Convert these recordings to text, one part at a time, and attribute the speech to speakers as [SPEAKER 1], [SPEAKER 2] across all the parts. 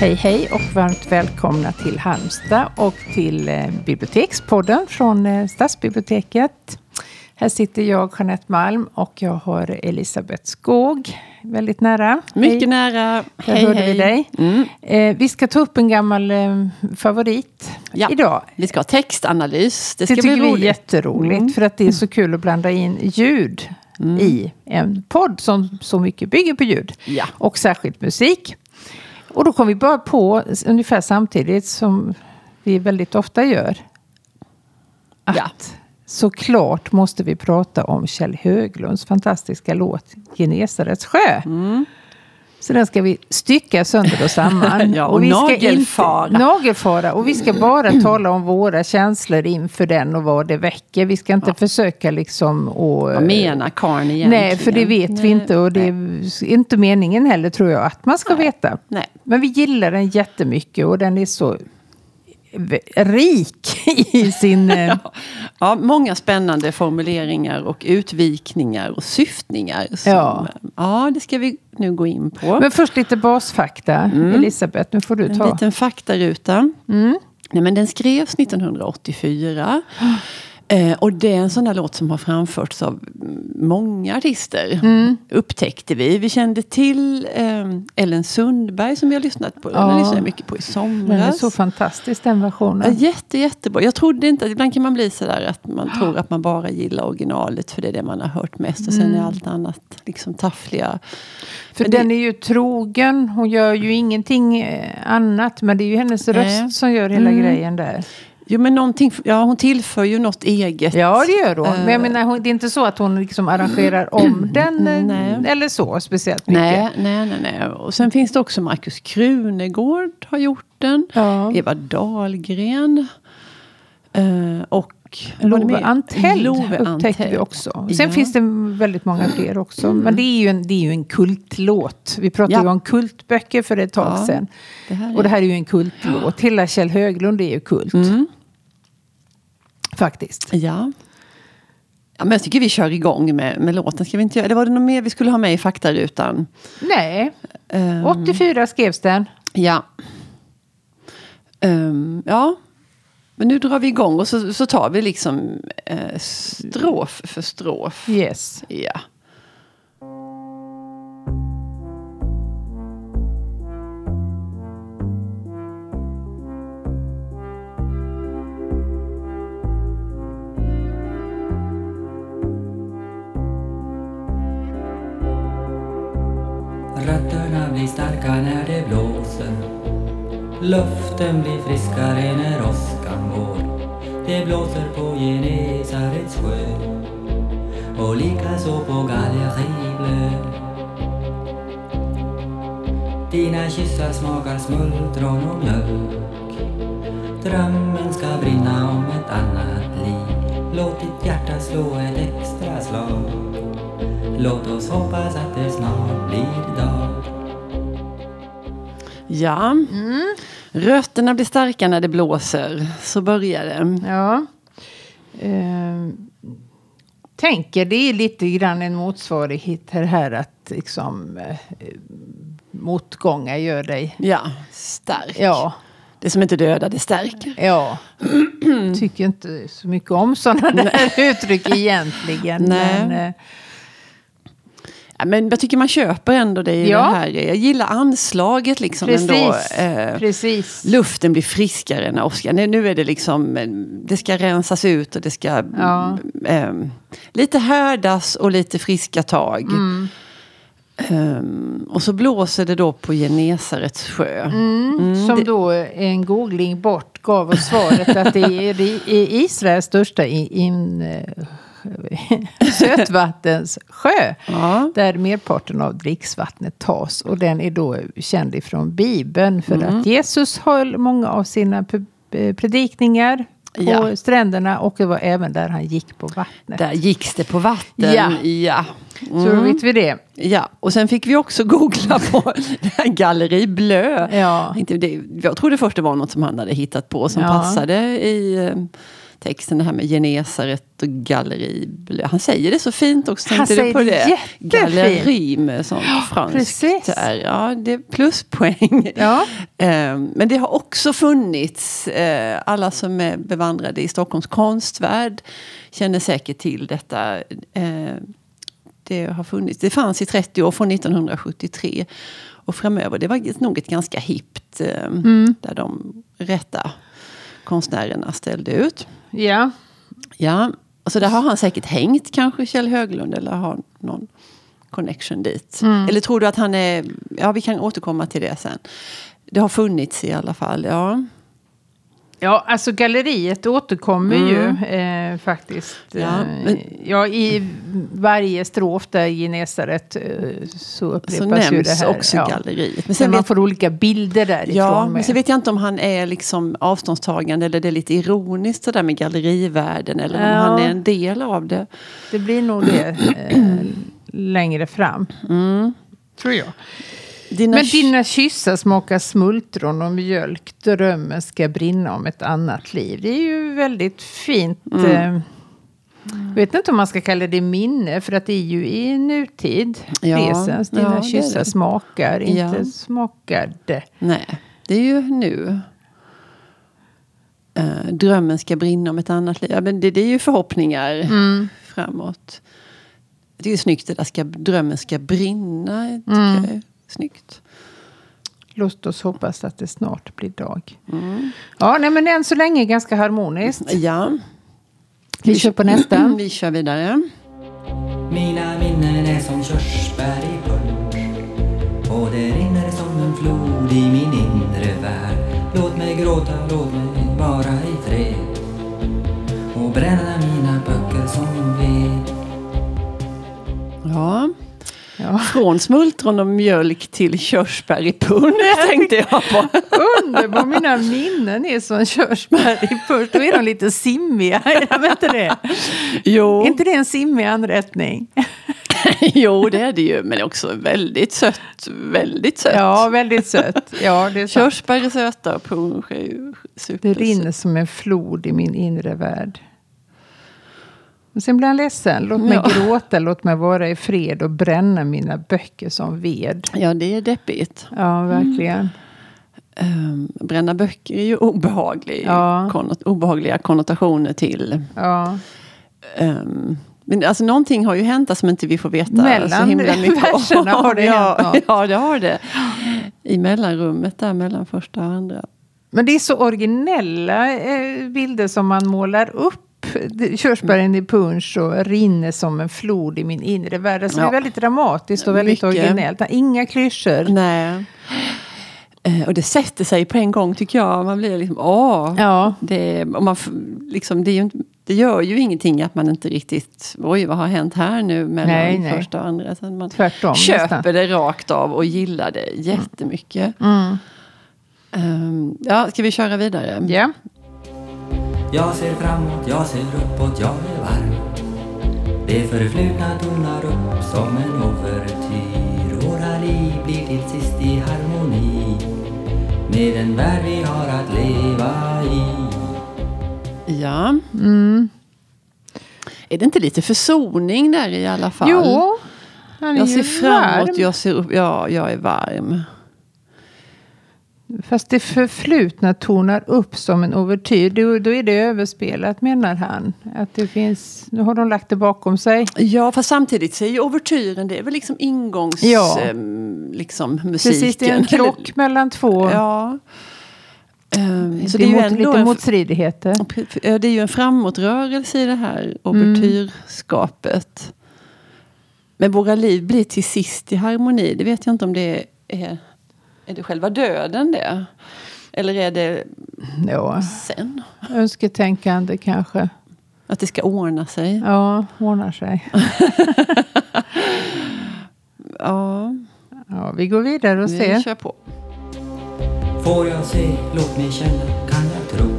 [SPEAKER 1] Hej hej och varmt välkomna till Halmstad och till eh, Bibliotekspodden från eh, Stadsbiblioteket. Här sitter jag, Jeanette Malm, och jag har Elisabeth Skåg väldigt nära.
[SPEAKER 2] Mycket
[SPEAKER 1] hej.
[SPEAKER 2] nära.
[SPEAKER 1] Där hej, hörde hej. vi dig. Mm. Eh, vi ska ta upp en gammal eh, favorit ja. idag.
[SPEAKER 2] Vi ska ha textanalys.
[SPEAKER 1] Det, ska det tycker bli vi är jätteroligt, mm. för att det är så kul att blanda in ljud mm. i en podd som så mycket bygger på ljud. Ja. Och särskilt musik. Och då kom vi bara på, ungefär samtidigt som vi väldigt ofta gör, att ja. såklart måste vi prata om Kjell Höglunds fantastiska låt Genesarets sjö. Mm. Så den ska vi stycka sönder och samman.
[SPEAKER 2] ja, och, och vi nagelfara.
[SPEAKER 1] Ska inte, nagelfara. Och vi ska bara tala om våra känslor inför den och vad det väcker. Vi ska inte ja. försöka liksom... Och,
[SPEAKER 2] vad menar karln egentligen?
[SPEAKER 1] Nej, för det vet nej, vi inte. Och det är inte meningen heller tror jag att man ska nej. veta. Nej. Men vi gillar den jättemycket och den är så rik i sin... Eh,
[SPEAKER 2] ja, många spännande formuleringar och utvikningar och syftningar. Som, ja. ja, det ska vi nu gå in på.
[SPEAKER 1] Men först lite basfakta. Mm. Elisabeth, nu får du ta.
[SPEAKER 2] En liten faktaruta. Mm. Nej, men den skrevs 1984. Eh, och det är en sån där låt som har framförts av många artister. Mm. Upptäckte vi. Vi kände till eh, Ellen Sundberg som vi har lyssnat på. Ja. Den lyssnade mycket på i somras. Den
[SPEAKER 1] är så fantastisk den versionen.
[SPEAKER 2] Ja, jätte, jättebra. Jag trodde inte, ibland kan man bli sådär att man tror att man bara gillar originalet för det är det man har hört mest. Och sen mm. är allt annat liksom taffliga.
[SPEAKER 1] För men den det, är ju trogen. Hon gör ju ingenting eh, annat. Men det är ju hennes röst som gör hela mm. grejen där.
[SPEAKER 2] Jo men någonting, ja hon tillför ju något eget.
[SPEAKER 1] Ja det gör hon. Uh, men jag menar, det är inte så att hon liksom arrangerar om den eh, nej. eller så speciellt mycket.
[SPEAKER 2] Nej, nej, nej, nej. Och sen finns det också Markus Krunegård har gjort den. Ja. Eva Dahlgren. Uh, och
[SPEAKER 1] Love Anteld upptäckte vi också. Sen ja. finns det väldigt många fler också. Mm. Men det är, ju en, det är ju en kultlåt. Vi pratade ja. ju om kultböcker för ett tag ja. sedan. Det. Och det här är ju en kultlåt. Hela Kjell Höglund är ju kult. Mm. Faktiskt.
[SPEAKER 2] Ja. Ja, men jag tycker vi kör igång med, med låten. Ska vi inte göra? Eller var det något mer vi skulle ha med i faktarutan?
[SPEAKER 1] Nej. Um, 84 skrevs den.
[SPEAKER 2] Ja. Um, ja, men nu drar vi igång och så, så tar vi liksom eh, strof för strof.
[SPEAKER 1] Yes.
[SPEAKER 2] Ja.
[SPEAKER 3] Luften blir friskare när åskan går. Det blåser på Genesarets sjö och likaså på Galleriblö. Dina kyssar smakar smultron och mjölk. Drömmen ska brinna om ett annat liv. Låt ditt hjärta slå ett extra slag. Låt oss hoppas att det snart blir dag.
[SPEAKER 2] Ja. Mm. Rötterna blir starka när det blåser. Så börjar det.
[SPEAKER 1] Ja. Uh, tänker det är lite grann en motsvarighet här, här att liksom uh, motgångar gör dig...
[SPEAKER 2] Ja, stark.
[SPEAKER 1] Ja.
[SPEAKER 2] Det som inte dödar, det stärker.
[SPEAKER 1] Ja. Tycker inte så mycket om sådana där uttryck egentligen. Nej. Men,
[SPEAKER 2] Ja, men jag tycker man köper ändå det i ja. det här. Jag gillar anslaget liksom
[SPEAKER 1] Precis.
[SPEAKER 2] ändå.
[SPEAKER 1] Eh, Precis.
[SPEAKER 2] Luften blir friskare när Oscar. Nu är det liksom, det ska rensas ut och det ska ja. eh, lite härdas och lite friska tag. Mm. Um, och så blåser det då på Genesarets sjö.
[SPEAKER 1] Mm, mm, som det... då en googling bort gav oss svaret att det är, Israels största in, in sötvattens sjö. Ja. Där merparten av dricksvattnet tas. Och den är då känd ifrån Bibeln. För mm. att Jesus höll många av sina predikningar på ja. stränderna och det var även där han gick på vattnet.
[SPEAKER 2] Där gicks det på vatten. Ja. ja.
[SPEAKER 1] Mm. Så då vet vi det.
[SPEAKER 2] Ja, och sen fick vi också googla på Galleri Blö. Ja. Jag trodde först det var något som han hade hittat på som ja. passade i texten, det här med Genesaret och galleri. Han säger det så fint också.
[SPEAKER 1] Han säger
[SPEAKER 2] på
[SPEAKER 1] det jättefint.
[SPEAKER 2] Galleri med sånt franskt.
[SPEAKER 1] precis.
[SPEAKER 2] Där. Ja, det är pluspoäng.
[SPEAKER 1] Ja.
[SPEAKER 2] Eh, Men det har också funnits, eh, alla som är bevandrade i Stockholms konstvärld känner säkert till detta. Eh, Det har funnits, det fanns i 30 år från 1973 och framöver. Det var nog ett ganska hippt, eh, där de rätta konstnärerna ställde ut.
[SPEAKER 1] Ja.
[SPEAKER 2] Ja, så där har han säkert hängt kanske Kjell Höglund eller har någon connection dit. Eller tror du att han är, ja vi kan återkomma till det sen. Det har funnits i alla fall, ja.
[SPEAKER 1] Ja, alltså galleriet återkommer ju eh, faktiskt.
[SPEAKER 2] Ja,
[SPEAKER 1] Ja,
[SPEAKER 2] men-
[SPEAKER 1] ja, I varje strof där i Genesaret eh, så upprepas
[SPEAKER 2] Så
[SPEAKER 1] ju
[SPEAKER 2] nämns
[SPEAKER 1] det här.
[SPEAKER 2] också
[SPEAKER 1] ja.
[SPEAKER 2] galleriet. Men
[SPEAKER 1] Men
[SPEAKER 2] sen
[SPEAKER 1] man
[SPEAKER 2] vet,
[SPEAKER 1] får olika bilder därifrån
[SPEAKER 2] ja,
[SPEAKER 1] med.
[SPEAKER 2] men så vet jag inte om han är liksom avståndstagande eller det är lite ironiskt sådär med gallerivärlden. Eller om
[SPEAKER 1] Ja.
[SPEAKER 2] han är en del av det.
[SPEAKER 1] Det blir nog det eh, längre fram. Tror jag.
[SPEAKER 2] Dina
[SPEAKER 1] Men dina kyssar smakar smultron och mjölk. Drömmen ska brinna om ett annat liv. Det är ju väldigt fint.
[SPEAKER 2] Mm.
[SPEAKER 1] Eh, jag vet inte om man ska kalla det minne, för att det är ju i nutid.
[SPEAKER 2] Ja,
[SPEAKER 1] Presens. Dina
[SPEAKER 2] ja, det är
[SPEAKER 1] kyssar
[SPEAKER 2] det.
[SPEAKER 1] smakar, inte
[SPEAKER 2] Ja.
[SPEAKER 1] smakade.
[SPEAKER 2] Nej, det är ju nu. Eh, drömmen ska brinna om ett annat liv. Ja, men det, det är ju förhoppningar
[SPEAKER 1] Mm.
[SPEAKER 2] framåt. Det är ju snyggt det där ska, drömmen ska brinna. Tycker
[SPEAKER 1] Mm.
[SPEAKER 2] jag snyggt.
[SPEAKER 1] Låt oss hoppas att det snart blir dag.
[SPEAKER 2] Mm.
[SPEAKER 1] Ja, nej, men än så länge ganska harmoniskt.
[SPEAKER 2] Ja,
[SPEAKER 1] Vi kör på nästa.
[SPEAKER 2] vi kör vidare.
[SPEAKER 3] Mina minnen är som körsbär i punsch Och det rinner som en flod i min inre värld Låt mig gråta, låt mig vara i fred Och bränna mina böcker som ved
[SPEAKER 2] Ja.
[SPEAKER 1] Ja.
[SPEAKER 2] Från smultron och mjölk till körsbär i punsch tänkte jag på.
[SPEAKER 1] Underbar, mina minnen är som körsbär i punsch. Då är de lite simmiga. Är inte det?
[SPEAKER 2] Jo,
[SPEAKER 1] Är inte det en simmig anrättning?
[SPEAKER 2] jo, det är det ju. Men också väldigt sött. Väldigt sött.
[SPEAKER 1] Ja, väldigt sött. Ja, det är.
[SPEAKER 2] Körsbär är söta och punsch är ju
[SPEAKER 1] Det
[SPEAKER 2] supersött.
[SPEAKER 1] rinner som en flod i min inre värld. Sen blir han ledsen. Låt mig
[SPEAKER 2] Ja.
[SPEAKER 1] gråta, låt mig vara i fred och bränna mina böcker som ved.
[SPEAKER 2] Ja, det är deppigt.
[SPEAKER 1] Ja, verkligen.
[SPEAKER 2] Um, bränna böcker är ju obehaglig,
[SPEAKER 1] Ja.
[SPEAKER 2] konnot- obehagliga konnotationer till.
[SPEAKER 1] Ja.
[SPEAKER 2] Um, men alltså någonting har ju hänt som inte vi får veta
[SPEAKER 1] Mellan
[SPEAKER 2] så himla mycket om.
[SPEAKER 1] verserna har det
[SPEAKER 2] ja,
[SPEAKER 1] hänt något.
[SPEAKER 2] Ja, det har det. I mellanrummet där mellan första och andra.
[SPEAKER 1] Men det är så originella eh, bilder som man målar upp. Körsbären i punsch och rinner som en flod i min inre värld. Alltså Det är väldigt dramatiskt och väldigt
[SPEAKER 2] Mycket.
[SPEAKER 1] originellt. Inga klyschor.
[SPEAKER 2] Nej. Eh, och det sätter sig på en gång tycker jag. Man blir liksom, åh.
[SPEAKER 1] Ja.
[SPEAKER 2] Det, och man, liksom, det, är ju det gör ju ingenting att man inte riktigt, oj vad har hänt här nu mellan
[SPEAKER 1] Nej, nej.
[SPEAKER 2] första och andra. Så man
[SPEAKER 1] Tvärtom,
[SPEAKER 2] köper
[SPEAKER 1] nästan.
[SPEAKER 2] det rakt av och gillar det jättemycket.
[SPEAKER 1] Mm.
[SPEAKER 2] Um, ja, ska vi köra vidare?
[SPEAKER 1] Ja.
[SPEAKER 3] Jag ser framåt, jag ser uppåt, jag är varm Det förflutna tonar upp som en ouvertyr Våra liv blir till sist i harmoni Med den värld vi har att leva i
[SPEAKER 2] Ja.
[SPEAKER 1] Mm.
[SPEAKER 2] Är det inte lite försoning där i alla fall?
[SPEAKER 1] Jo, han är
[SPEAKER 2] Jag
[SPEAKER 1] ju
[SPEAKER 2] ser framåt,
[SPEAKER 1] varm.
[SPEAKER 2] jag ser upp, ja, jag är varm.
[SPEAKER 1] Fast det förflutna tonar upp som en ouvertyr. Då, då är det överspelat menar han. Att det finns, nu har de lagt det bakom sig.
[SPEAKER 2] Ja, fast samtidigt så är ju ouvertyren, det är väl liksom ingångs...
[SPEAKER 1] Ja.
[SPEAKER 2] ehm, liksom musiken.
[SPEAKER 1] Precis, det är en krock mellan två.
[SPEAKER 2] Ja. Ehm, så
[SPEAKER 1] det
[SPEAKER 2] det är, ju
[SPEAKER 1] mot,
[SPEAKER 2] ändå
[SPEAKER 1] lite
[SPEAKER 2] en,
[SPEAKER 1] motstridigheter.
[SPEAKER 2] Det är ju en framåtrörelse i det här ouvertyrskapet. Men våra liv blir till sist i harmoni. Det vet jag inte om det är... Är det själva döden det? Eller är det
[SPEAKER 1] Ja,
[SPEAKER 2] sen?
[SPEAKER 1] önsketänkande kanske.
[SPEAKER 2] Att det ska ordna sig?
[SPEAKER 1] Ja, ordnar sig.
[SPEAKER 2] Ja,
[SPEAKER 1] Ja, vi går vidare och
[SPEAKER 2] vi
[SPEAKER 1] ser.
[SPEAKER 2] kör på.
[SPEAKER 3] Får jag se, låt mig känna, kan jag tro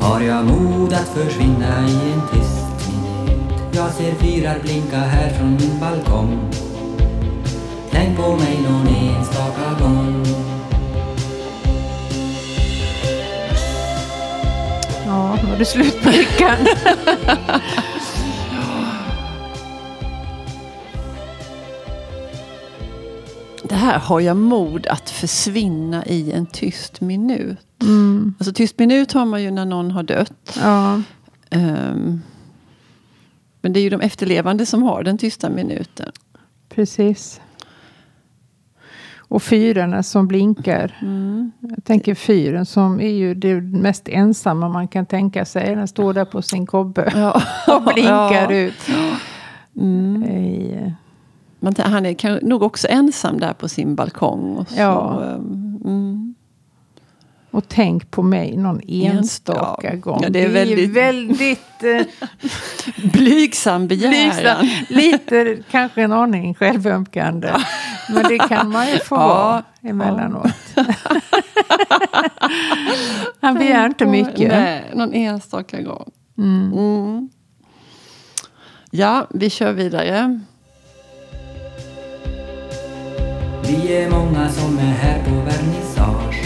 [SPEAKER 3] Har jag mod att försvinna i en tyst minut Jag ser fyrar blinka här från min balkong Tänk på mig någon enstaka gång
[SPEAKER 1] Ja, var det slut på lyckan.
[SPEAKER 2] Det här har jag mod att försvinna i en tyst minut.
[SPEAKER 1] Mm.
[SPEAKER 2] Alltså tyst minut har man ju när någon har dött.
[SPEAKER 1] Ja,
[SPEAKER 2] Ehm, men det är ju de efterlevande som har den tysta minuten.
[SPEAKER 1] precis. Och fyrarna som blinkar.
[SPEAKER 2] Mm.
[SPEAKER 1] Jag tänker fyren som är ju det mest ensamma man kan tänka sig. Den står där på sin kobbe
[SPEAKER 2] Ja.
[SPEAKER 1] och blinkar
[SPEAKER 2] Ja.
[SPEAKER 1] ut.
[SPEAKER 2] Mm.
[SPEAKER 1] I,
[SPEAKER 2] Man, han är kan- nog också ensam där på sin balkong. Och så,
[SPEAKER 1] Ja.
[SPEAKER 2] ehm, mm.
[SPEAKER 1] och tänk på mig någon enstaka
[SPEAKER 2] Ja.
[SPEAKER 1] gång.
[SPEAKER 2] Ja, det är väldigt-
[SPEAKER 1] väldigt eh,
[SPEAKER 2] Blygsam begäran.
[SPEAKER 1] blygsam. Lite, kanske en aning självömkande. Men det kan man ju få
[SPEAKER 2] Ja.
[SPEAKER 1] vara emellanåt. Han begär inte mycket.
[SPEAKER 2] Nej, någon enstaka gång.
[SPEAKER 1] Mm.
[SPEAKER 2] Mm. Ja, vi kör vidare.
[SPEAKER 3] Vi är många som är här på vernissage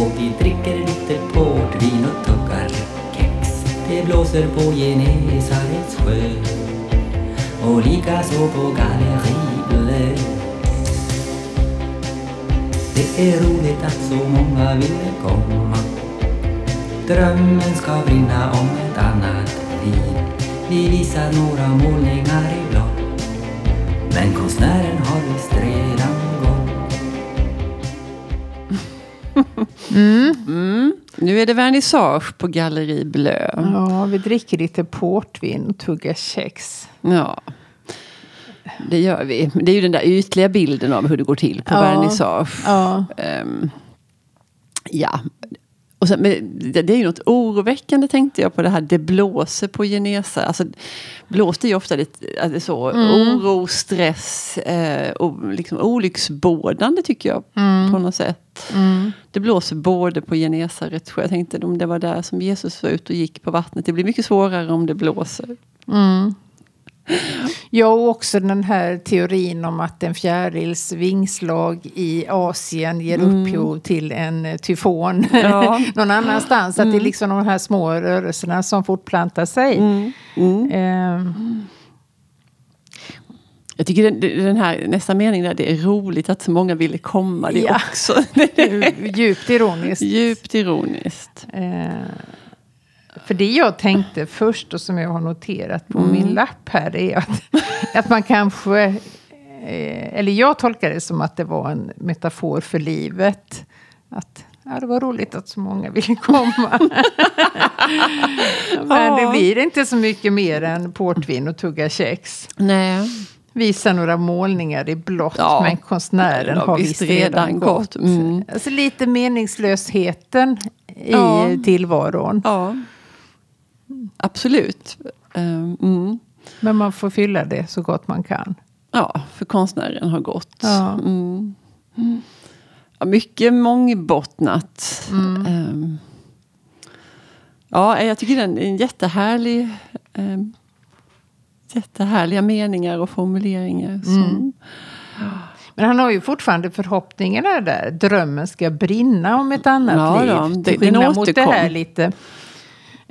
[SPEAKER 3] och vi dricker lite portvin och tuggar kex. Det blåser på Genesarets sjö och likaså på Galleri Bleu. Det är roligt att så många ville komma. Drömmen ska brinna om ett annat liv. Vi visar några målningar i blått. Men konstnären har visst redan gått.
[SPEAKER 2] Mm. Nu är det vernissage på Galleri Blö.
[SPEAKER 1] Ja, vi dricker lite portvin och tuggar kex.
[SPEAKER 2] Ja. Det gör vi. Det är ju den där ytliga bilden av hur det går till på
[SPEAKER 1] Ja.
[SPEAKER 2] vernissage.
[SPEAKER 1] Ja,
[SPEAKER 2] Ehm, ja. Och sen, men det, det är ju något oroväckande tänkte jag på det här. Det blåser på Genesa. Alltså, blåst är ju ofta lite alltså, så, oro, stress eh, och liksom olycksbådande tycker jag på något sätt.
[SPEAKER 1] mm.
[SPEAKER 2] Det blåser både på Genesaret. Jag tänkte om det var där som Jesus var ute och gick på vattnet. Det blir mycket svårare om det blåser.
[SPEAKER 1] Mm. Ja, och också den här teorin om att en fjärils vingslag i Asien ger upphov till en tyfon
[SPEAKER 2] Ja.
[SPEAKER 1] någon annanstans. Att det är liksom de här små rörelserna som fortplantar sig.
[SPEAKER 2] Mm.
[SPEAKER 1] Ehm,
[SPEAKER 2] Jag tycker den, den här nästa mening där, det är roligt att så många ville komma. Det
[SPEAKER 1] Ja.
[SPEAKER 2] också
[SPEAKER 1] djupt ironiskt.
[SPEAKER 2] djupt ironiskt.
[SPEAKER 1] Eh, för det jag tänkte först och som jag har noterat på
[SPEAKER 2] Mm.
[SPEAKER 1] min lapp här är att, att man kanske... Eh, eller jag tolkar det som att det var en metafor för livet. Att ja, det var roligt att så många ville komma. Men det blir inte så mycket mer än portvin och tugga kex.
[SPEAKER 2] Nej.
[SPEAKER 1] Visa några målningar i blått,
[SPEAKER 2] Ja.
[SPEAKER 1] men konstnären har
[SPEAKER 2] visst
[SPEAKER 1] redan,
[SPEAKER 2] redan
[SPEAKER 1] gått.
[SPEAKER 2] gått. Mm.
[SPEAKER 1] Alltså lite meningslösheten i
[SPEAKER 2] Ja.
[SPEAKER 1] tillvaron.
[SPEAKER 2] Ja. Absolut. Ehm, Mm.
[SPEAKER 1] Men man får fylla det så gott man kan.
[SPEAKER 2] Ja, för konstnären har gått.
[SPEAKER 1] Ja.
[SPEAKER 2] Mm. Ja, mycket mångbottnat.
[SPEAKER 1] Mm.
[SPEAKER 2] Ehm, ja, jag tycker den är en jättehärlig um, jättehärliga meningar och formuleringar.
[SPEAKER 1] Mm. Men han har ju fortfarande förhoppningarna där. Drömmen ska brinna om ett annat
[SPEAKER 2] Ja,
[SPEAKER 1] liv.
[SPEAKER 2] då, det-
[SPEAKER 1] Till
[SPEAKER 2] den
[SPEAKER 1] skillnad mot det
[SPEAKER 2] återkom.
[SPEAKER 1] här lite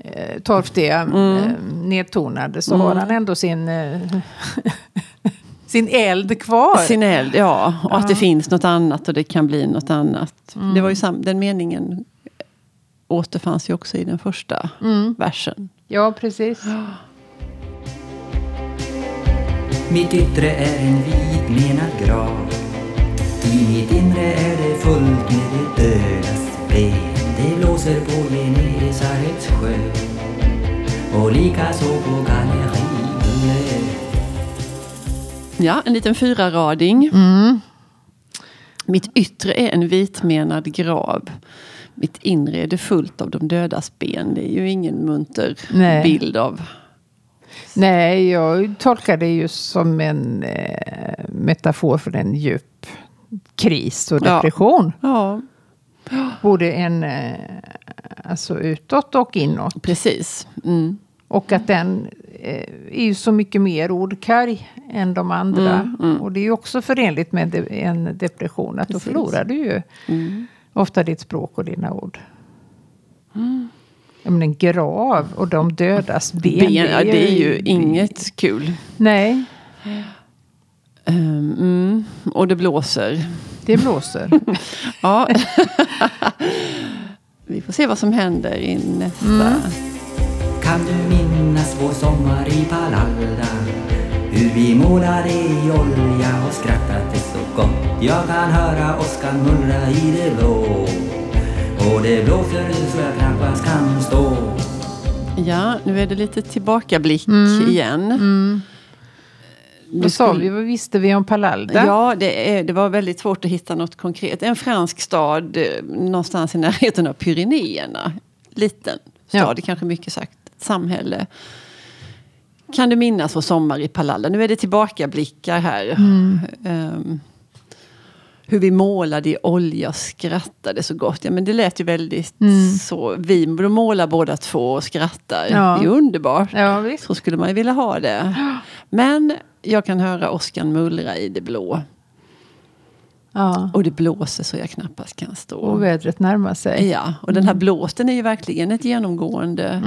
[SPEAKER 1] eh, torftiga, eh, nedtonade. Så har han ändå sin, eh, sin eld kvar.
[SPEAKER 2] Sin eld, ja. Och att det
[SPEAKER 1] Ja.
[SPEAKER 2] finns något annat och det kan bli något annat. Det var ju sam- den meningen återfanns ju också i den första
[SPEAKER 1] Mm.
[SPEAKER 2] versen.
[SPEAKER 1] Ja, precis.
[SPEAKER 3] Mitt yttre är en vit menad grav. I mitt inre är det fullt med det dödas ben. Det blåser på Genesarets sjö och likaså på Galleri Bleu.
[SPEAKER 2] Ja, en liten fyrarading.
[SPEAKER 1] Mm.
[SPEAKER 2] Mitt yttre är en vitmenad grav. Mitt inre är det fullt av de dödas ben. Det är ju ingen munter
[SPEAKER 1] Nej.
[SPEAKER 2] bild av.
[SPEAKER 1] Nej, jag tolkar det ju som en eh, metafor för en djup kris och
[SPEAKER 2] Ja.
[SPEAKER 1] depression.
[SPEAKER 2] Ja,
[SPEAKER 1] Både en, eh, alltså utåt och inåt.
[SPEAKER 2] precis. Mm.
[SPEAKER 1] Och att den eh, är ju så mycket mer ordkarg än de andra.
[SPEAKER 2] Mm, mm.
[SPEAKER 1] Och det är ju också förenligt med en depression. Att då
[SPEAKER 2] Precis.
[SPEAKER 1] förlorar du ju
[SPEAKER 2] Mm.
[SPEAKER 1] ofta ditt språk och dina ord. men en grav och de dödas ben.
[SPEAKER 2] ben ja, det är ju inget kul.
[SPEAKER 1] Nej,
[SPEAKER 2] Um, mm, och det blåser.
[SPEAKER 1] Det blåser.
[SPEAKER 2] Ja. Vi får se vad som händer i nästa.
[SPEAKER 3] Kan du minnas vår sommar i Palalda? Hur vi målade i olja och skrattade så gott Jag kan höra åskan mullra i det blå Och det blåser så jag knappast kan stå
[SPEAKER 2] Ja, nu är det lite tillbakablick igen.
[SPEAKER 1] Vad sa vi? Vad visste vi om Palalda?
[SPEAKER 2] Ja, det, är, det var väldigt svårt att hitta något konkret. En fransk stad eh, någonstans i närheten av Pyrenéerna. Liten stad,
[SPEAKER 1] Ja.
[SPEAKER 2] kanske mycket sagt. Samhälle. Kan du minnas vår sommar i Palalda? Nu är det tillbakablickar här. Ehm, hur vi målade i olja och skrattade så gott. Ja, men det lät ju väldigt så. Vi målar båda två och skrattar.
[SPEAKER 1] Ja.
[SPEAKER 2] Det är underbart.
[SPEAKER 1] Ja, visst.
[SPEAKER 2] Så skulle man ju vilja ha det. Men jag kan höra åskan mullra i det blå.
[SPEAKER 1] Ja.
[SPEAKER 2] Och det blåser så jag knappast kan stå.
[SPEAKER 1] Och vädret närmar sig.
[SPEAKER 2] Ja, och den här blåsten är ju verkligen ett genomgående.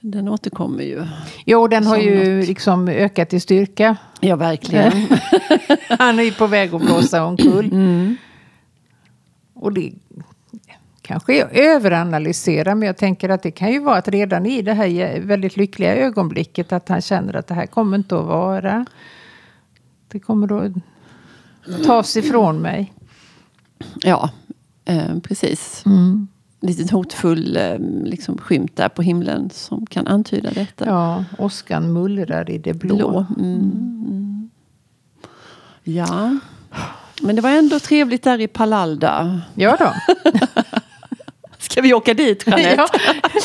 [SPEAKER 2] Den återkommer ju.
[SPEAKER 1] Jo, den har ju
[SPEAKER 2] något.
[SPEAKER 1] liksom ökat i styrka.
[SPEAKER 2] Ja, verkligen.
[SPEAKER 1] Han är ju på väg att blåsa omkull. Och det kanske jag överanalyserar, men jag tänker att det kan ju vara att redan i det här väldigt lyckliga ögonblicket att han känner att det här kommer inte att vara. Det kommer att tas ifrån mig.
[SPEAKER 2] Ja, eh, precis. Lite hotfull eh, liksom, skymt där på himlen som kan antyda detta.
[SPEAKER 1] Ja, åskan mullrar i det blå.
[SPEAKER 2] Blå. Mm. Ja. Men det var ändå trevligt där i Palalda.
[SPEAKER 1] Ja då.
[SPEAKER 2] Ska vi åka dit, Jeanette?
[SPEAKER 1] Ja,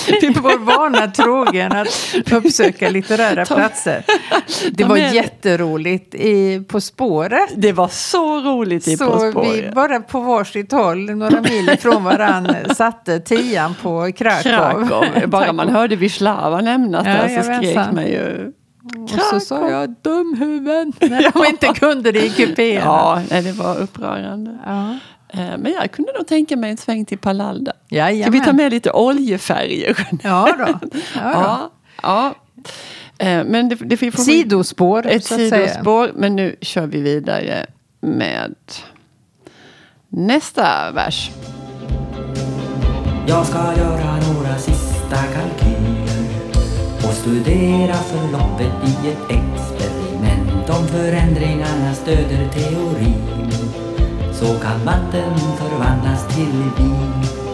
[SPEAKER 1] vi vår vana trogen att uppsöka litterära platser. Det
[SPEAKER 2] Ta
[SPEAKER 1] var
[SPEAKER 2] med-
[SPEAKER 1] jätteroligt i På spåret.
[SPEAKER 2] Det var så roligt i På
[SPEAKER 1] Så vi
[SPEAKER 2] spåret.
[SPEAKER 1] bara på varsitt håll, några mil ifrån varann, satte tian på Krakow.
[SPEAKER 2] Krakow. Bara man hörde Wisława nämnas
[SPEAKER 1] Ja,
[SPEAKER 2] där så skrek man ju
[SPEAKER 1] Och så sa jag dumhuvuden när de inte kunde det i kupéerna.
[SPEAKER 2] Ja, det var upprörande.
[SPEAKER 1] Ja.
[SPEAKER 2] Eh, Men jag kunde nog tänka mig en sväng till Palalda. Ska
[SPEAKER 1] Jajamän.
[SPEAKER 2] vi ta med lite oljefärger?
[SPEAKER 1] Ja då. Ja då.
[SPEAKER 2] Ja, ja. Eh, Men det, det får
[SPEAKER 1] Sidospår,
[SPEAKER 2] ett
[SPEAKER 1] så att säga.
[SPEAKER 2] sidospår. Men nu kör vi vidare med nästa vers.
[SPEAKER 3] Jag ska göra några sista kalkyler och studera förloppet i ett experiment om förändringarna stöder teorin så kan vatten förvandlas till vin.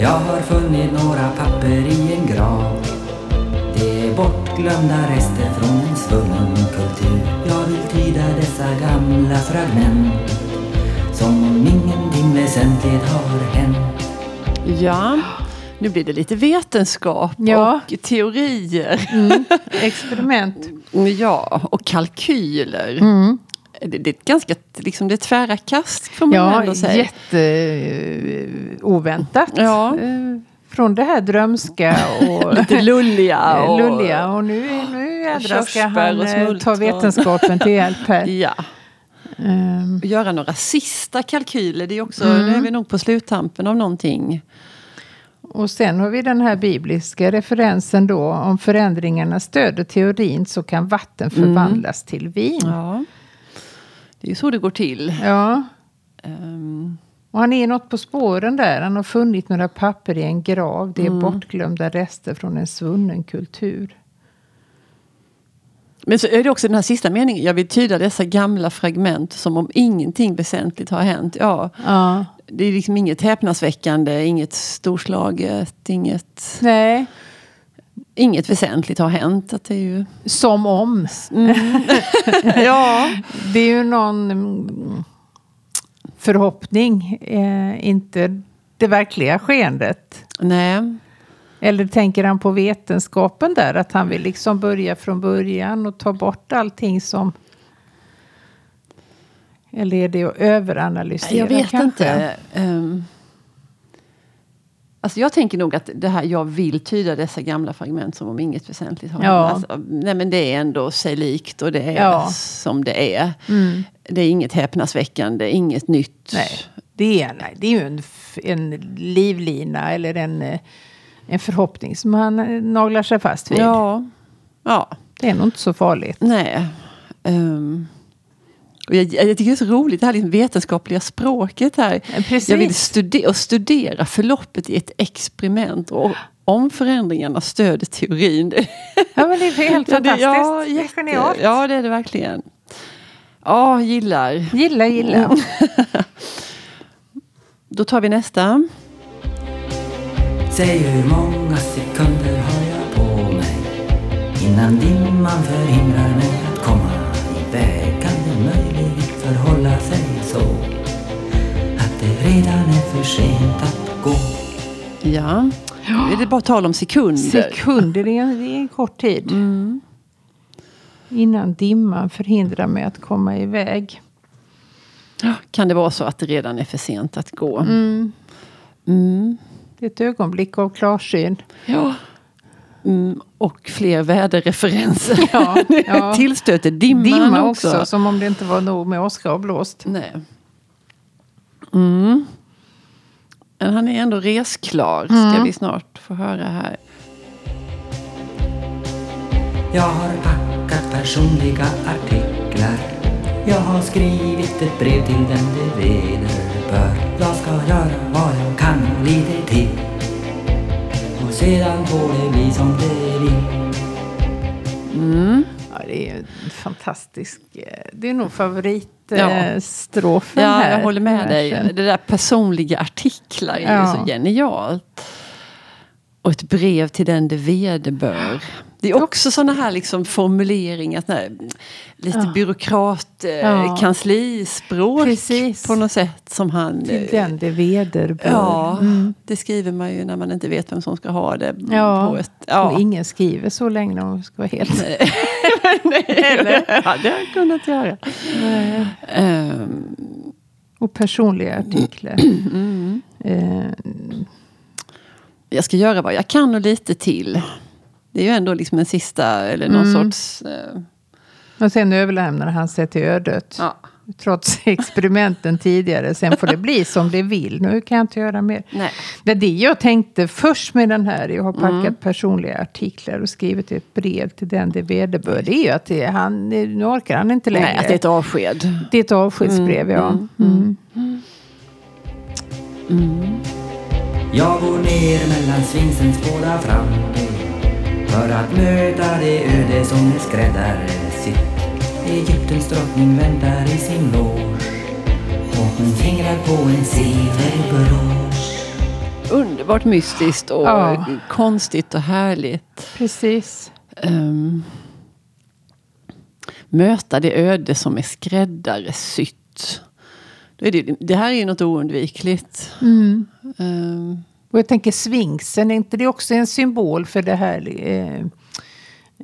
[SPEAKER 3] Jag har funnit några papper i en grav Det är bortglömda rester från en svunnen kultur Jag vill tyda dessa gamla fragment Som om ingenting väsentligt har hänt
[SPEAKER 2] Ja, nu blir det lite vetenskap
[SPEAKER 1] Ja.
[SPEAKER 2] och teorier.
[SPEAKER 1] Experiment.
[SPEAKER 2] Ja, och kalkyler.
[SPEAKER 1] Mm.
[SPEAKER 2] Det, det är ett ganska liksom, det är tvära kast får man
[SPEAKER 1] Ja,
[SPEAKER 2] ändå säga.
[SPEAKER 1] jätteoväntat.
[SPEAKER 2] Ja.
[SPEAKER 1] Eh, Från det här drömska och
[SPEAKER 2] Lite lulliga. Och,
[SPEAKER 1] lulliga. Och nu, nu jädrar ska han eh, ta vetenskapen till hjälp här.
[SPEAKER 2] Ja, och göra några sista kalkyler. Det är också,
[SPEAKER 1] Mm.
[SPEAKER 2] Nu är vi nog på sluttampen av någonting.
[SPEAKER 1] Och sen har vi den här bibliska referensen då. Om förändringarna stöder teorin så kan vatten förvandlas till vin.
[SPEAKER 2] Ja. Det är ju så det går till.
[SPEAKER 1] Ja.
[SPEAKER 2] Ehm,
[SPEAKER 1] Och han är något på spåren där. Han har funnit några papper i en grav. Det är bortglömda rester från en svunnen kultur.
[SPEAKER 2] Men så är det också den här sista meningen. Jag vill tyda dessa gamla fragment som om ingenting väsentligt har hänt. Ja,
[SPEAKER 1] Ja.
[SPEAKER 2] det är liksom inget häpnadsväckande, inget storslaget, inget,
[SPEAKER 1] Nej,
[SPEAKER 2] inget väsentligt har hänt. Att det är ju...
[SPEAKER 1] som om.
[SPEAKER 2] ja.
[SPEAKER 1] Det är ju någon mm, förhoppning, eh, inte det verkliga skeendet.
[SPEAKER 2] Nej.
[SPEAKER 1] Eller tänker han på vetenskapen där, att han vill liksom börja från början och ta bort allting som Eller är det att överanalysera
[SPEAKER 2] Jag vet
[SPEAKER 1] kanske?
[SPEAKER 2] inte. Um, alltså jag tänker nog att det här, jag vill tyda dessa gamla fragment som om inget väsentligt har
[SPEAKER 1] Ja.
[SPEAKER 2] Alltså, nej men det är ändå sig likt och det är
[SPEAKER 1] Ja.
[SPEAKER 2] som det är.
[SPEAKER 1] Mm.
[SPEAKER 2] Det är inget häpnadsväckande, inget nytt.
[SPEAKER 1] Nej, det är, nej, det är ju en, en livlina eller en, eh, en förhoppning som han eh, naglar sig fast vid.
[SPEAKER 2] Ja. ja.
[SPEAKER 1] Det är nog inte så farligt.
[SPEAKER 2] Nej. Ehm, och jag, jag tycker det är så roligt det här liksom vetenskapliga språket här.
[SPEAKER 1] Precis.
[SPEAKER 2] Jag vill studera, och studera förloppet i ett experiment. Och om förändringarna stöder teorin. Det,
[SPEAKER 1] Ja, men det är helt fantastiskt.
[SPEAKER 2] ja,
[SPEAKER 1] det är
[SPEAKER 2] jätte-
[SPEAKER 1] genialt.
[SPEAKER 2] Ja, det är det verkligen. Ja, gillar.
[SPEAKER 1] Gilla, gilla.
[SPEAKER 2] Då tar vi nästa.
[SPEAKER 3] Säg hur många sekunder har jag på mig innan dimman förhindrar
[SPEAKER 2] Ja. Är det bara tal om sekunder?
[SPEAKER 1] Sekunder, det är, en, det är en kort tid.
[SPEAKER 2] Mm.
[SPEAKER 1] Innan dimman förhindrar mig att komma iväg.
[SPEAKER 2] Kan det vara så att det redan är för sent att gå?
[SPEAKER 1] Mm.
[SPEAKER 2] Mm.
[SPEAKER 1] Det är ett ögonblick av klarsyn.
[SPEAKER 2] Ja. Mm, och fler väderreferenser.
[SPEAKER 1] Ja, ja.
[SPEAKER 2] Tillstöter dimman
[SPEAKER 1] Dimma
[SPEAKER 2] också.
[SPEAKER 1] också, som om det inte var nog med åska och blåst.
[SPEAKER 2] Nej. Mm. Men han är ändå resklar, ska
[SPEAKER 1] Mm.
[SPEAKER 2] vi snart få höra här.
[SPEAKER 3] Jag har packat personliga artiklar Jag har skrivit ett brev till den det vederbör Jag ska göra vad jag kan och lite till Och sedan får det bli som det vill
[SPEAKER 2] Mm.
[SPEAKER 1] Ja, det är en fantastisk... eh, Det är nog
[SPEAKER 2] Ja.
[SPEAKER 1] Favoritstrofen
[SPEAKER 2] Ja,
[SPEAKER 1] här.
[SPEAKER 2] jag håller med dig. Det där personliga artiklar är ju
[SPEAKER 1] Ja.
[SPEAKER 2] så genialt. Och ett brev till den det vederbör. Det är också sådana här liksom formuleringar, här, lite
[SPEAKER 1] Ja.
[SPEAKER 2] byråkrat, eh,
[SPEAKER 1] Ja.
[SPEAKER 2] på något sätt. Som han,
[SPEAKER 1] Till
[SPEAKER 2] eh,
[SPEAKER 1] den det vederbör.
[SPEAKER 2] Ja,
[SPEAKER 1] Mm.
[SPEAKER 2] det skriver man ju när man inte vet vem som ska ha det.
[SPEAKER 1] Ja,
[SPEAKER 2] På ett,
[SPEAKER 1] Och
[SPEAKER 2] ja.
[SPEAKER 1] ingen skriver så länge om ska vara helt...
[SPEAKER 2] Eller? Ja, det har jag kunnat göra. Ehm,
[SPEAKER 1] Och personliga artiklar.
[SPEAKER 2] mm.
[SPEAKER 1] Eh,
[SPEAKER 2] Jag ska göra vad jag kan och lite till. Det är ju ändå liksom en sista, eller någon
[SPEAKER 1] Mm.
[SPEAKER 2] sorts... eh,
[SPEAKER 1] och sen överlämnar han sig till ödet.
[SPEAKER 2] ja.
[SPEAKER 1] Trots experimenten tidigare. Sen får det bli som det vill. Nu kan jag inte göra mer.
[SPEAKER 2] Nej.
[SPEAKER 1] Det är det jag tänkte först med den här. Jag har packat
[SPEAKER 2] Mm.
[SPEAKER 1] personliga artiklar och skrivit ett brev till den det vederbör. Det är ju att det, han, nu orkar han inte längre.
[SPEAKER 2] Nej, att det är ett avsked.
[SPEAKER 1] Det är ett avskedsbrev, ja.
[SPEAKER 2] Mm,
[SPEAKER 1] Mm.
[SPEAKER 2] Mm.
[SPEAKER 3] Jag går ner mellan svinsens båda framben För att möta det öde som är skräddarsytt Egyptens drottning väntar i sin loge Och hon fingrar på en silverbrosch
[SPEAKER 2] Underbart mystiskt och
[SPEAKER 1] Ja.
[SPEAKER 2] konstigt och härligt.
[SPEAKER 1] Precis.
[SPEAKER 2] Ehm, möta det öde som är skräddarsytt. Det, det här är ju något oundvikligt.
[SPEAKER 1] Mm.
[SPEAKER 2] Ehm,
[SPEAKER 1] Och jag tänker svinksen, är inte det också en symbol för det här eh,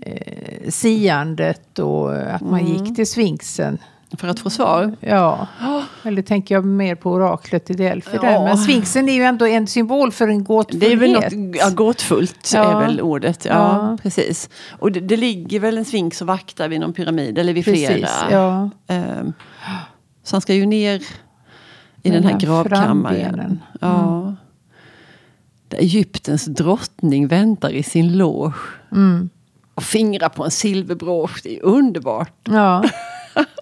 [SPEAKER 1] eh, siandet och att man
[SPEAKER 2] Mm.
[SPEAKER 1] gick till svinksen?
[SPEAKER 2] för att få svar.
[SPEAKER 1] Ja, eller tänker jag mer på oraklet i Delphi där.
[SPEAKER 2] Ja.
[SPEAKER 1] Men svinksen är ju ändå en symbol för en gåtfullhet.
[SPEAKER 2] Det är väl något ja, gåtfullt,
[SPEAKER 1] Ja.
[SPEAKER 2] är väl ordet. Ja,
[SPEAKER 1] Ja.
[SPEAKER 2] precis. Och det, det ligger väl en svinx och vaktar vid någon pyramid, eller vid
[SPEAKER 1] Precis,
[SPEAKER 2] flera.
[SPEAKER 1] ja.
[SPEAKER 2] Ehm, så han ska ju ner i den här
[SPEAKER 1] Mellan
[SPEAKER 2] gravkammaren.
[SPEAKER 1] frambenen.
[SPEAKER 2] Ja. Där Egyptens drottning väntar i sin loge.
[SPEAKER 1] Mm.
[SPEAKER 2] Och fingrar på en silverbrås. Det är underbart.
[SPEAKER 1] Ja.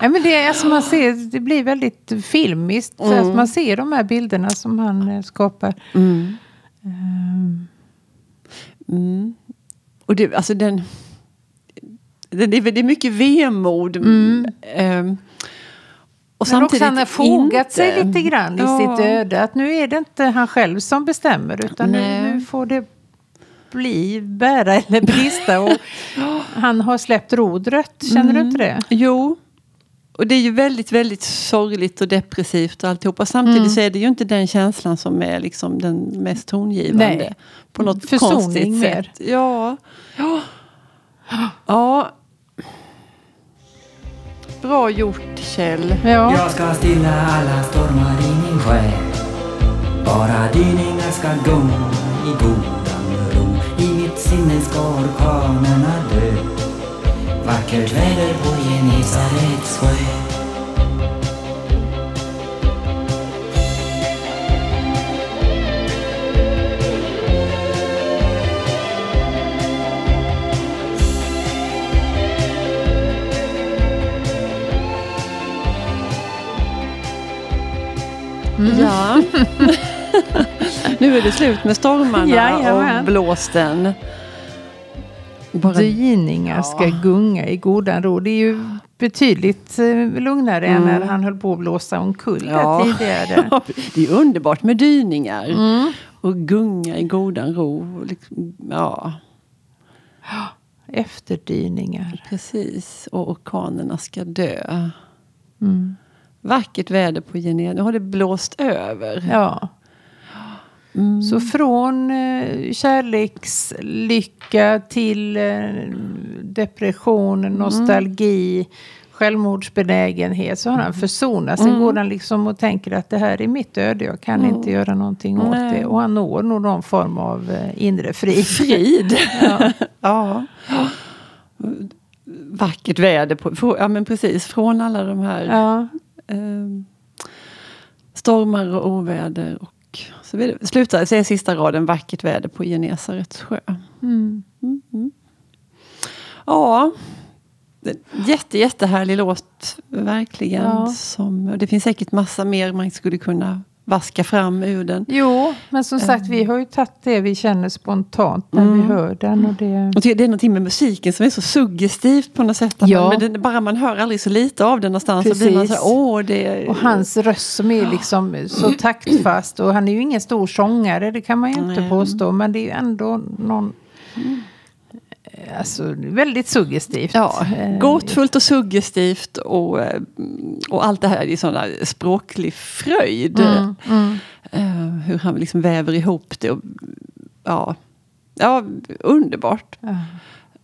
[SPEAKER 1] ja men det, är, alltså man ser, det blir väldigt filmiskt. Så
[SPEAKER 2] Mm.
[SPEAKER 1] att man ser de här bilderna som han eh, skapar.
[SPEAKER 2] Mm.
[SPEAKER 1] Ehm,
[SPEAKER 2] Mm. Och det, alltså den, det, är, det är mycket vemod. Ehm, och
[SPEAKER 1] Mm. men också han har fogat
[SPEAKER 2] inte.
[SPEAKER 1] sig lite grann i
[SPEAKER 2] Ja.
[SPEAKER 1] sitt öde. Att nu är det inte han själv som bestämmer. Utan nu,
[SPEAKER 2] Nej.
[SPEAKER 1] nu får det bli bära eller brista. Och han har släppt rodret. Känner du inte det?
[SPEAKER 2] Jo. Och det är ju väldigt, väldigt sorgligt och depressivt och alltihopa. Samtidigt
[SPEAKER 1] Mm.
[SPEAKER 2] så är det ju inte den känslan som är liksom den mest tongivande.
[SPEAKER 1] Nej.
[SPEAKER 2] På något
[SPEAKER 1] Försoning
[SPEAKER 2] konstigt
[SPEAKER 1] mer.
[SPEAKER 2] sätt. Ja. Ja. ja. Bra gjort Kjell.
[SPEAKER 1] Ja.
[SPEAKER 3] Jag ska stilla alla stormar i min själ Bara dyningar ska gunga i I ska orkanerna dö Vackert väder på Genesarets sjö
[SPEAKER 2] Ja. nu är det slut med stormarna
[SPEAKER 1] Jajamän.
[SPEAKER 2] och blåsten.
[SPEAKER 1] Dyningar ska
[SPEAKER 2] Ja.
[SPEAKER 1] gunga i godan ro. Det är ju betydligt eh, lugnare än när han höll på att blåsa omkull
[SPEAKER 2] Mm. Ja.
[SPEAKER 1] tidigare.
[SPEAKER 2] det är underbart med dyningar.
[SPEAKER 1] Mm.
[SPEAKER 2] Och gunga i godan ro. Liksom, Ja,
[SPEAKER 1] Efterdyningar.
[SPEAKER 2] precis. Och orkanerna ska dö.
[SPEAKER 1] Mm.
[SPEAKER 2] Vackert väder på Genève. Nu har det blåst över.
[SPEAKER 1] Ja.
[SPEAKER 2] Mm.
[SPEAKER 1] Så från eh, kärlekslycka till eh, depression,
[SPEAKER 2] Mm.
[SPEAKER 1] nostalgi, självmordsbenägenhet. Så har han försonat. Sen
[SPEAKER 2] Mm.
[SPEAKER 1] går han liksom och tänker att det här är mitt öde. Jag kan inte göra någonting åt
[SPEAKER 2] Nej.
[SPEAKER 1] det. Och han når nog någon form av eh, inre frid.
[SPEAKER 2] Frid.
[SPEAKER 1] Ja.
[SPEAKER 2] ja. Vackert väder. På, ja men precis, från alla de här
[SPEAKER 1] Ja.
[SPEAKER 2] eh, stormar och oväder. Och så vidare. Slutar, är sista raden vackert väder på Genesarets sjö.
[SPEAKER 1] Mm.
[SPEAKER 2] Ja, jätte, jättehärlig låt. Verkligen.
[SPEAKER 1] Ja.
[SPEAKER 2] Som, det finns säkert massa mer man skulle kunna vaska fram ur den.
[SPEAKER 1] Jo, men som sagt vi har ju tagit det vi känner spontant när vi
[SPEAKER 2] Mm.
[SPEAKER 1] hör den. Och det...
[SPEAKER 2] Och det är någonting med musiken som är så suggestivt på något sätt.
[SPEAKER 1] Ja.
[SPEAKER 2] man, det, bara man hör aldrig så lite av den någonstans så blir man så här,
[SPEAKER 1] Precis.
[SPEAKER 2] åh det...
[SPEAKER 1] Och hans röst som är liksom så taktfast. Och han är ju ingen stor sångare, det kan man ju inte
[SPEAKER 2] Nej.
[SPEAKER 1] påstå. Men det är ju ändå någon... Alltså väldigt suggestivt.
[SPEAKER 2] Ja,
[SPEAKER 1] Eh,
[SPEAKER 2] gåtfullt och suggestivt och, eh, och allt det här i sån där språklig fröjd.
[SPEAKER 1] Mm, mm.
[SPEAKER 2] Eh, hur han liksom väver ihop det. Och, ja, ja, underbart.
[SPEAKER 1] Ja.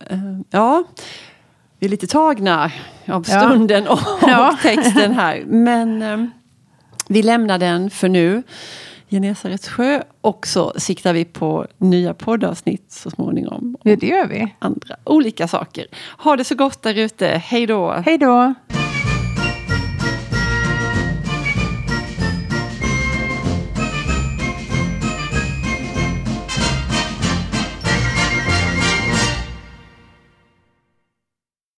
[SPEAKER 2] Eh, ja, vi är lite tagna av
[SPEAKER 1] Ja.
[SPEAKER 2] stunden och,
[SPEAKER 1] Ja.
[SPEAKER 2] texten här. Men vi lämnar den för nu. Genesarets sjö. Och så siktar vi på nya poddavsnitt så småningom.
[SPEAKER 1] Ja, det gör vi.
[SPEAKER 2] Andra olika saker. Ha det så gott där ute. Hej då!
[SPEAKER 1] Hej då!